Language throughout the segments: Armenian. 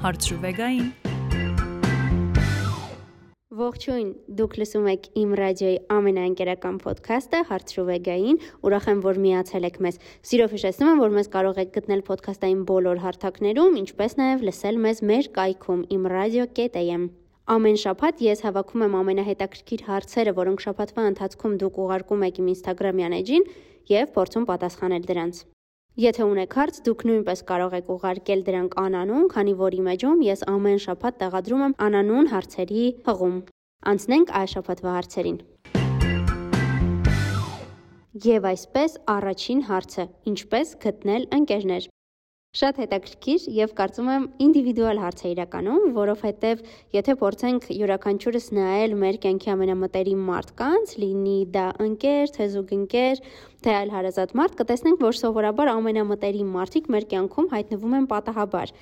Հարցրուվեգային Ողջույն, դուք լսում եք Իմ ռադիոյի ամենաընկերական ոդքասթը Հարցրուվեգային։ Ուրախ եմ, որ միացել եք մեզ։ Սիրով հիշեցնում եմ, որ մեզ կարող եք գտնել ոդքասթային բոլոր հարթակներում, ինչպես նաև լսել մեզ մեր կայքում imradio.am։ Ամեն շաբաթ ես հավաքում եմ ամենահետաքրքիր հարցերը, որոնք շաբաթվա ընթացքում դուք ուղարկում եք իմ Instagram-յան էջին եւ փորձում պատասխանել դրանց։ Եթե ունեք հարց, դուք նույնպես կարող եք ուղարկել դրանք անանուն, քանի որ իմեջում ես ամեն շաբաթ տեղադրում եմ անանուն հարցերի հղում։ Անցնենք այս շաբաթվա հարցերին։ Եվ այսպես առաջին հարցը. ինչպես գտնել ընկերներ։ Շատ հետաքրքիր եւ կարծում եմ ինդիվիդուալ հարց է իրականում, որովհետեւ եթե փորձենք յուրաքանչյուրս նայել մեր կյանքի ամենամտերիմ մարդկանց, լինի դա ընկեր, թե զուգընկեր, թե այլ հարազատ մարդ, կտեսնենք, որ սովորաբար ամենամտերիմ մարդիկ մեր կյանքում հայտնվում են պատահաբար։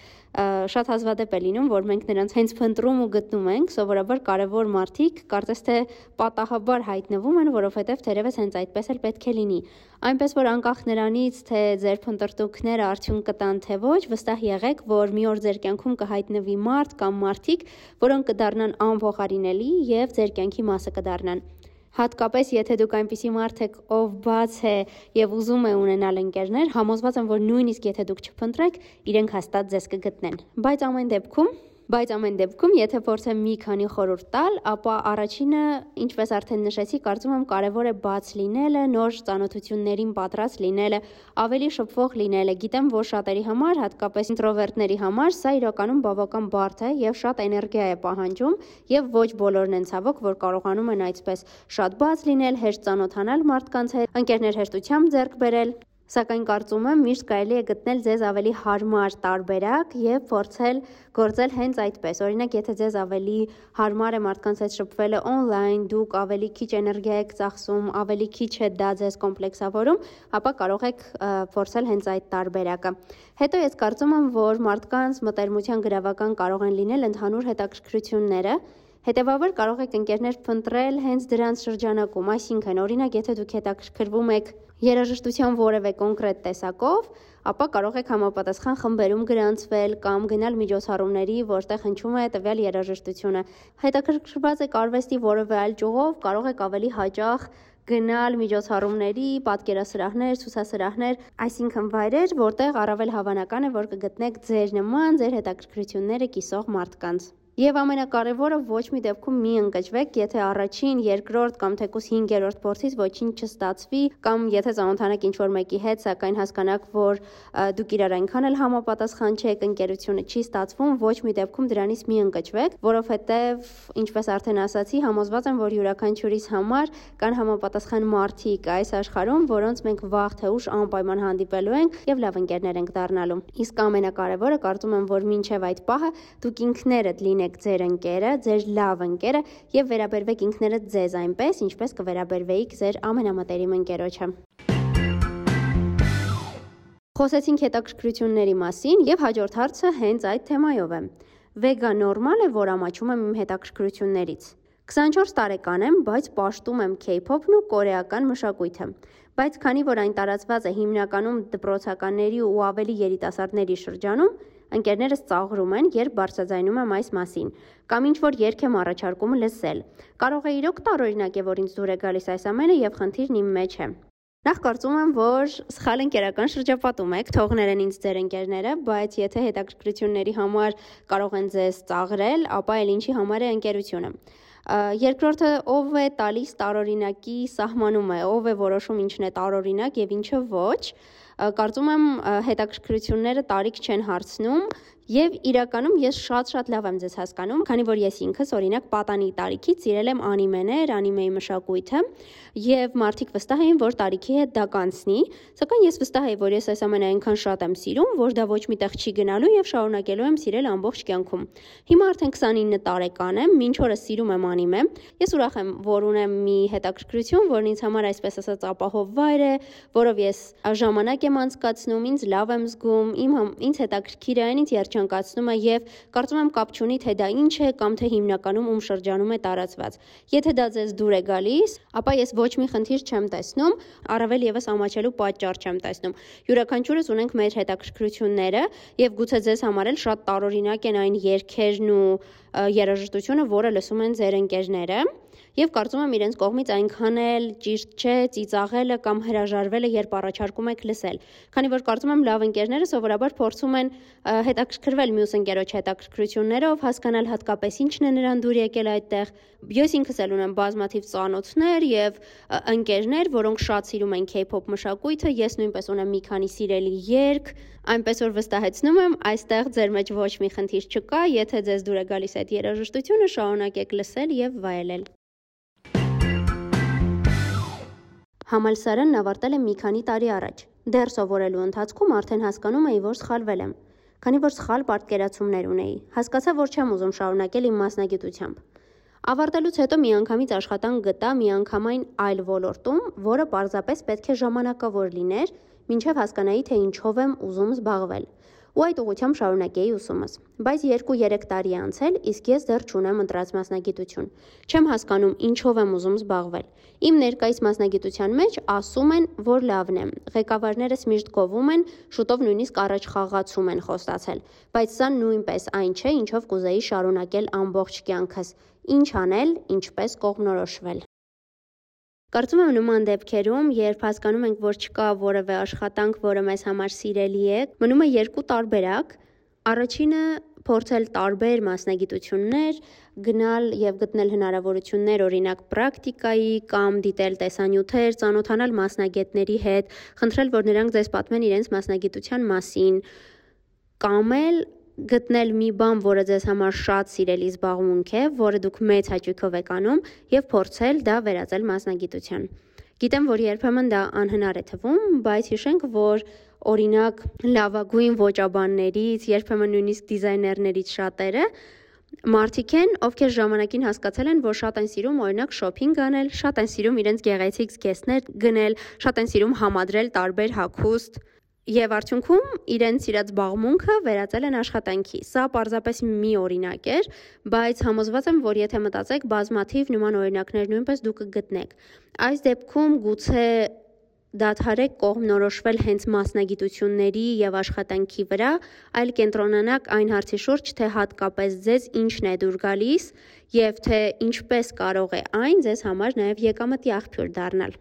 Շատ հազվադեպ է լինում, որ մենք նրանց հենց փնտրում ու գտնում ենք, սովորաբար կարևոր մարդիկ կարծես թե պատահաբար հայտնվում են, որովհետև թերևս հենց այդպես էլ պետք է լինի։ Այնպես որ անկախ նրանից, թե ձեր փնտրտուքները արդյունք կտան թե ոչ, վստահ եղեք, որ մի օր ձեր կյանքում կհայտնվի մարդ կամ մարդիկ, որոնք կդառնան անփոխարինելի եւ ձեր կյանքի մասը կդառնան։ Հատկապես եթե դուք այնպիսի մարդ եք, ով բաց է եւ ուզում է ունենալ ընկերներ, համոզված եմ, որ նույնիսկ եթե դուք չփնտրեք, իրենք հաստատ ձեզ կգտնեն։ Բայց ամեն դեպքում Բայց ամեն դեպքում, եթե փորձեմ մի քանի խորհուրդ տալ, ապա առաջինը, ինչպես արդեն նշեցի, կարծում եմ կարևոր է բաց լինելը, նոր ծանոթություններին պատրաստ լինելը, ավելի շփվող լինելը։ Գիտեմ, որ շատերի համար, հատկապես ինտրովերտների համար, սա իրականում բավական բարդ է եւ շատ էներգիա է պահանջում, եւ ոչ բոլորն են ցավոք, որ կարողանում են այդպես շատ բաց լինել, հեշտ ծանոթանալ մարդկանց հետ, ընկերներ հեշտությամբ ձեռք բերել Սակայն կարծում եմ միշտ կարելի է գտնել ձեզ ավելի հարմար տարբերակ եւ փորձել գործել հենց այդպես։ Օրինակ, եթե ձեզ ավելի հարմար է մարդկանց հետ շփվելը on-line, դուք ավելի քիչ էներգիա եք ծախսում, ավելի քիչ է դա ձեզ կոմպլեքսավորում, ապա կարող եք փորձել հենց այդ տարբերակը։ Հետո ես կարծում եմ, որ մարդկանց մտերմության գրավական կարող են լինել ընդհանուր հետաքրքրությունները Հետևաբար կարող եք ընկերներ փնտրել հենց դրանց շրջանակում, այսինքն օրինակ եթե դուք հետաքրքրվում եք երաժշտության որևէ կոնկրետ տեսակով, ապա կարող եք համապատասխան խմբերում գրանցվել կամ գնալ միջոցառումների, որտեղ հնչում է տվյալ երաժշտությունը։ Հետաքրքրված եք արվեստի որևէ այլ ճյուղով, կարող եք ավելի հաճախ գնալ միջոցառումների, պատկերասրահներ, ցուցասրահներ, այսինքն վայրեր, որտեղ առավել հավանական է, որ կգտնեք ձեր նման, ձեր հետաքրքրությունները կիսող մարդկանց։ Եվ ամենակարևորը ոչ մի դեպքում մի ընկճվեք, եթե առաջին, երկրորդ կամ թեկուզ 5-րդ փորձից ոչինչ չստացվի, կամ եթե ծանոթանաք ինչ-որ մեկի հետ, սակայն հասկանաք, որ դուք իրար այնքան էլ համապատասխան չեք, ընկերությունը չի ստացվում, ոչ մի դեպքում դրանից մի ընկճվեք, որովհետև ինչպես արդեն ասացի, համոզված եմ, որ յուրաքանչյուրիս համար կան համապատասխան մարդիկ այս աշխարհում, որոնց մենք վաղ թե ուշ անպայման հանդիպելու ենք եւ լավ ընկերներ ենք դառնալու։ Իսկ ամենակարևորը կարծում եմ, որ մինչեւ այդ պահը դուք ինքներդ լինեք լինեք ձեր ընկերը, ձեր լավ ընկերը եւ վերաբերվեք ինքներդ ձեզ այնպես, ինչպես կվերաբերվեիք ձեր ամենամտերիմ ընկերոջը։ Խոսեցինք հետաքրքրությունների մասին եւ հաջորդ հարցը հենց այդ թեմայով է։ Վեգա նորմալ է, որ ամաչում եմ իմ հետաքրքրություններից։ 24 տարեկան եմ, բայց պաշտում եմ K-pop-ն ու կորեական մշակույթը։ Բայց քանի որ այն տարածված է հիմնականում դպրոցականների ու ավելի երիտասարդների շրջանում, Ընկերներս ծաղրում են, երբ բարձրաձայնում եմ այս մասին, կամ ինչ որ երգ եմ առաջարկում լսել։ Կարող է իրոք տարօրինակ է, որ ինձ դուր է գալիս այս ամենը եւ խնդիրն իմ մեջ է։ Նախ կարծում եմ, որ սխալ ընկերական շրջապատում եք, թողներ են ինձ ձեր ընկերները, բայց եթե հետաքրքրությունների համար կարող են ձեզ ծաղրել, ապա էլ ինչի համար է ընկերությունը։ Երկրորդը ով է տալիս տարօրինակի սահմանումը, ով է որոշում ինչն է տարօրինակ եւ ինչը ոչ կարծում եմ հետաքրքրությունները տարիք չեն հարցնում Եվ իրականում ես շատ-շատ լավ եմ ձեզ հասկանում, քանի որ ես ինքս օրինակ պատանի տարիքից սիրել եմ անիմեներ, անիմեի մշակույթը, եւ մարդիկ վստահ էին, որ տարիքի հետ դա կանցնի, սակայն ես վստահ եի, որ ես այս ամենը այնքան շատ եմ սիրում, որ դա ոչ մի տեղ չի գնալու եւ շարունակելու եմ սիրել ամբողջ կյանքում։ Հիմա արդեն 29 տարեկան եմ, ինչ օրս սիրում եմ անիմե։ Ես ուրախ եմ, որ ունեմ մի հետաքրքրություն, որն ինձ համար այսպես ասած ապահով վայր է, որով ես ժամանակ եմ անցկացնում, ինձ լավ եմ զգում, իմ ինձ հետաքրքիր է, ինձ երճ փչանկացնում է եւ կարծում եմ կապ չունի թե դա ինչ է կամ թե հիմնականում ում շրջանում է տարածված։ Եթե դա ձեզ դուր է գալիս, ապա ես ոչ մի խնդիր չեմ տեսնում, առավել եւս ամաչելու պատճառ չեմ տեսնում։ Յուրաքանչյուրս ունենք մեր հետաքրքրությունները եւ գուցե ձեզ համար էլ շատ տարօրինակ են այն երգերն ու երաժշտությունը, որը լսում են ձեր ընկերները եւ կարծում եմ իրենց կողմից այնքան էլ ճիշտ չէ ծիծաղելը կամ հրաժարվելը, երբ առաջարկում եք լսել։ Քանի որ կարծում եմ լավ ընկերները սովորաբար փորձում են հետաքրքրվել մյուս ընկերոջ հետաքրքրություններով, հասկանալ հատկապես ինչն է նրան դուր եկել այդտեղ։ Ես ինքս էլ ունեմ բազմաթիվ ծանոթներ եւ ընկերներ, որոնք շատ սիրում են K-pop մշակույթը, ես նույնպես ունեմ մի քանի սիրելի երգ, այնպես որ վստահեցնում եմ, այստեղ ձեր մեջ ոչ մի խնդիր չկա, եթե ձեզ դուր է գալիս այդ երաժշտությունը, շարունակեք լսել եւ վայելել։ Համալսարանն ավարտել եմ մի քանի տարի առաջ։ Դեռ սովորելու ընթացքում արդեն հասկանում էի, որ սխալվել եմ։ Քանի որ սխալ պատկերացումներ ունեի, հասկացա, որ չեմ ուզում շարունակել իմ մասնագիտությամբ։ Ավարտելուց հետո միանգամից աշխատանք գտա միանգամայն այլ ոլորտում, որը պարզապես պետք է ժամանակավոր լիներ, ինչև հասկանայի, թե ինչով եմ ուզում զբաղվել ու այդ ուղությամբ շարունակեի ուսումս։ Բայց 2-3 տարի անցել, իսկ ես դեռ չունեմ ընտրած մասնագիտություն։ Չեմ հասկանում ինչով եմ ուզում զբաղվել։ Իմ ներկայիս մասնագիտության մեջ ասում են, որ լավն է։ Ղեկավարներս միշտ գովում են, շուտով նույնիսկ առաջ խաղացում են խոստացել, բայց սա նույնպես այն չէ, ինչով կուզեի շարունակել ամբողջ կյանքս։ Ինչ անել, ինչպես կողմնորոշվել։ Կարծում եմ նման դեպքերում, երբ հասկանում ենք, որ չկա որևէ աշխատանք, որը մեզ համար սիրելի է, մնում է երկու տարբերակ։ Առաջինը փորձել տարբեր մասնագիտություններ, գնալ եւ գտնել հնարավորություններ, օրինակ պրակտիկայի կամ դիտել տեսանյութեր, ծանոթանալ մասնագետների հետ, խնդրել, որ նրանք ձեզ պատմեն իրենց մասնագիտության մասին, կամ էլ գտնել մի բան, որը ձեզ համար շատ սիրելի զբաղմունք է, որը դուք մեծ հաճույքով եք անում եւ փորձել դա վերածել մասնագիտության։ Գիտեմ, որ երբեմն դա անհնար է թվում, բայց հիշենք, որ օրինակ լավագույն ոճաբաններից, երբեմն նույնիսկ դիզայներներից շատերը Մարդիկ են, ովքեր ժամանակին հասկացել են, որ շատ են սիրում օրինակ շոփինգ անել, շատ են սիրում իրենց գեղեցիկ զգեստներ գնել, շատ են սիրում համադրել տարբեր հագուստ, Եվ արդյունքում իրենց սիրած զբաղմունքը վերածել են աշխատանքի։ Սա պարզապես մի օրինակ էր, բայց համոզված եմ, որ եթե մտածեք, բազմաթիվ նման օրինակներ նույնպես դուք կգտնեք։ Այս դեպքում գուցե դադարեք կողմնորոշվել հենց մասնագիտությունների եւ աշխատանքի վրա, այլ կենտրոնանաք այն հարցի շուրջ, թե հատկապես ձեզ ինչն է դուր գալիս եւ թե ինչպես կարող է այն ձեզ համար նաեւ եկամտի աղբյուր դառնալ։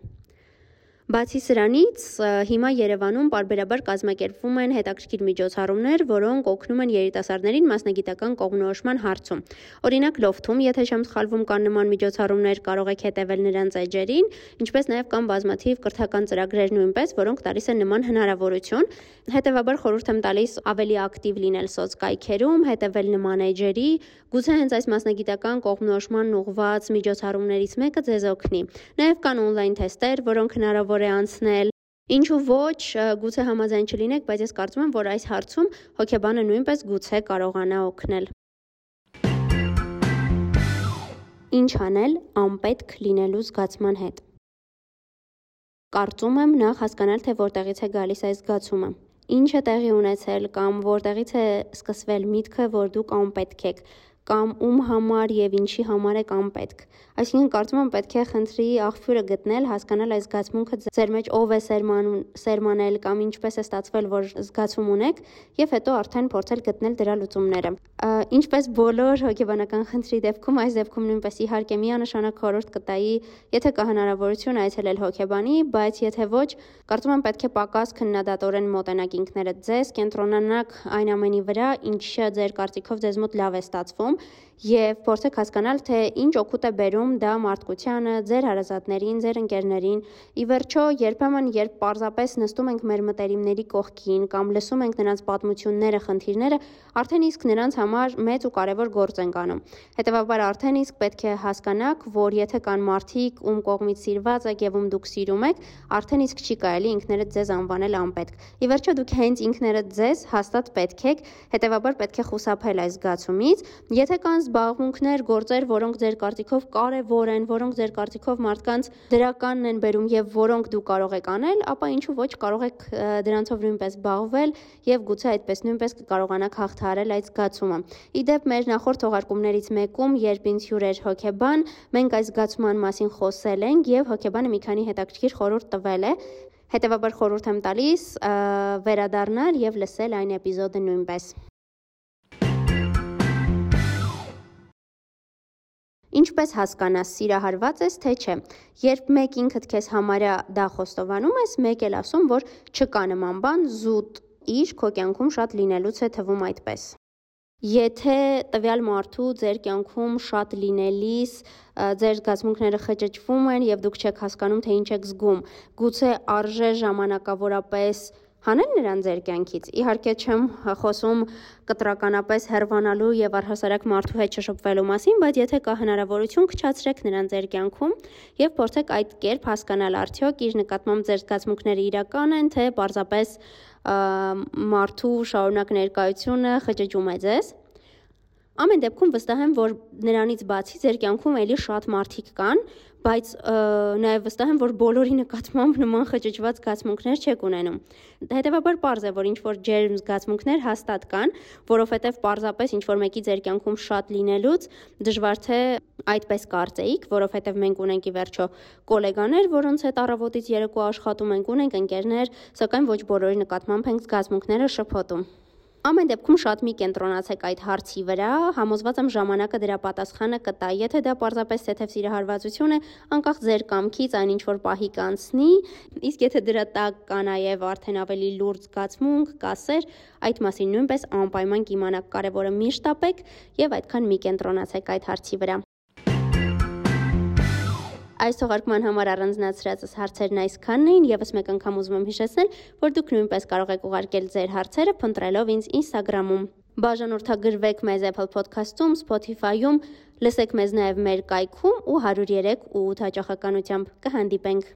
Բացի սրանից, հիմա Երևանում parberabar կազմակերպվում են հետաքրքիր միջոցառումներ, որոնք օգնում են երիտասարդներին մասնագիտական կողմնորոշման հարցում։ Օրինակ Լոֆթում, եթե չեմ սխալվում, կան նման միջոցառումներ, կարող եք հետևել նրանց էջերին, ինչպես նաև կան բազմաթիվ կրթական ծրագրեր նույնպես, որոնք տալիս են նման հնարավորություն։ Հետևաբար խորհուրդ եմ տալիս ավելի ակտիվ լինել սոցկայքերում, հետևել նման էջերի, գուցե հենց այս մասնագիտական կողմնորոշման ուղղված միջոցառումներից մեկը ձեզ օգնի։ Նաև կան on-line թեստեր, որոնք հնարավոր հնարավոր է անցնել։ Ինչու ոչ, գուցե համաձայն չլինեք, բայց ես կարծում եմ, որ այս հարցում հոգեբանը նույնպես գուցե կարողանա օգնել։ Ինչ անել անպետք լինելու զգացման հետ։ Կարծում եմ նախ հասկանալ, թե որտեղից է գալիս այս զգացումը։ Ինչ է տեղի ունեցել կամ որտեղից է սկսվել միտքը, որ դուք անպետք եք կամ ում համար եւ ինչի համար է կամ պետք։ Այսինքն կարծում եմ պետք է խնդրի աղբյուրը գտնել, հասկանալ այս զգացմունքը ձեր մեջ ով է սերմանում, սերմանել կամ ինչպես է ստացվել, որ զգացում ունեք եւ հետո արդեն փորձել գտնել դրա լուծումները։ Ինչպես բոլոր հոգեբանական խնդրի դեպքում, այս դեպքում նույնպես իհարկե միանշանակ խորհուրդ կտայի, եթե կա հնարավորություն այցելել հոգեբանի, բայց եթե ոչ, կարծում եմ պետք է պակաս քննադատորեն մոտենաք ինքներդ ձեզ, կենտրոնանաք այն ամենի վրա, ինչը ձեր կարծիքով ձեզ մոտ լավ է ստացվում եւ փորձեք հասկանալ, թե ինչ օգուտ է բերում դա մարդկությանը, ձեր հարազատներին, ձեր ընկերներին։ Ի վերջո, երբեմն երբ պարզապես նստում ենք մեր մտերիմների կողքին կամ լսում ենք նրանց պատմությունները, խնդիրները, արդեն իսկ նրանց համար մեծ ու կարևոր գործ ենք անում։ Հետևաբար արդեն իսկ պետք է հասկանաք, որ եթե կան մարդիկ, ում կողմից սիրված եք եւ ում դուք սիրում եք, արդեն իսկ չի կարելի ինքներդ ձեզ անվանել անպետք։ Ի վերջո դուք հենց ինքներդ ձեզ հաստատ պետք եք, հետևաբար պետք է խուսափել այս զգացումից։ Եթե կան զբաղմունքներ, գործեր, որոնք ձեր կարծիքով կարևոր են, որոնք ձեր կարծիքով մարդկանց դրականն են բերում եւ որոնք դու կարող եք անել, ապա ինչու ոչ կարող եք դրանցով նույնպես զբաղվել եւ գուցե այդպես նույնպես կկարողանաք հաղթահարել այդ զգացումը։ Իդեպ մեր նախորդ թողարկումներից մեկում, երբ ինձ հյուր էր հոկեբան, մենք այս զգացման մասին խոսել ենք եւ հոկեբանը մի քանի հետաքրքիր խորհուրդ տվել է Հետևաբար խորհուրդ եմ տալիս վերադառնալ եւ լսել այն էպիզոդը նույնպես։ Ինչպես հասկանաս, սիրահարված ես, թե չէ։ Երբ մեկ ինքդ քեզ համարյա դա խոստովանում ես, մեկ էլ ասում, որ չկա նման բան, զուտ իր քո կյանքում շատ լինելուց է թվում այդպես։ Եթե տվյալ մարդու ձեր կյանքում շատ լինելիս ձեր զգացմունքները խճճվում են եւ դուք չեք հասկանում թե ինչ եք զգում, գուցե արժե ժամանակավորապես հանել նրան ձեր կյանքից։ Իհարկե չեմ խոսում կտրականապես հերվանալու եւ առհասարակ մարդու հետ շփվելու մասին, բայց եթե կա հնարավորություն, քչացրեք նրան ձեր կյանքում եւ փորձեք այդ կերպ հասկանալ արդյոք իր նկատմամբ ձեր զգացմունքները իրական են, թե պարզապես մարդու շարունակ ներկայությունը խճճում է ձեզ։ Ամեն դեպքում վստահ եմ, որ նրանից բացի ձեր կյանքում ելի շատ մարդիկ կան, բայց նաև վստահ եմ, որ բոլորի նկատմամբ նման խճճված զգացմունքներ չեք ունենում։ Հետևաբար པարզ է, որ ինչ որ ջերմ զգացմունքներ հաստատ կան, որովհետև պարզապես ինչ որ մեկի ձեր կյանքում շատ լինելուց դժվար թե այդպես կարծեիք, որովհետև մենք ունենք ի վերջո գոլեգաներ, որոնց հետ առավոտից երեկո աշխատում ենք, ունենք ընկերներ, սակայն ոչ բոլորի նկատմամբ ենք զգացմունքները շփոթում։ Ամեն դեպքում շատ մի կենտրոնացեք այդ հարցի վրա, համոզված եմ ժամանակը դրա պատասխանը կտա։ Եթե դա պարզապես թեթև սիրահարվածություն է, անկախ ձեր կամքից այն ինչ որ պահի կանցնի, իսկ եթե դրա տակ կա նաև արդեն ավելի լուրջ զգացմունք, կասեր, այդ մասին նույնպես անպայման կիմանաք կարևորը միշտ ապեք եւ այդքան մի կենտրոնացեք այդ հարցի վրա։ Այս թողարկման համար առանձնացրածս հարցերն այսքանն էին, եւս մեկ անգամ ուզում եմ հիշեցնել, որ դուք նույնպես կարող եք ուղարկել ձեր հարցերը փնտրելով ինձ Instagram-ում։ Բաժանորդագրվեք մեզ Apple Podcast-ում, Spotify-ում, լսեք մեզ նաև մեր կայքում ու 103 ու 8 հաճախականությամբ։ Կհանդիպենք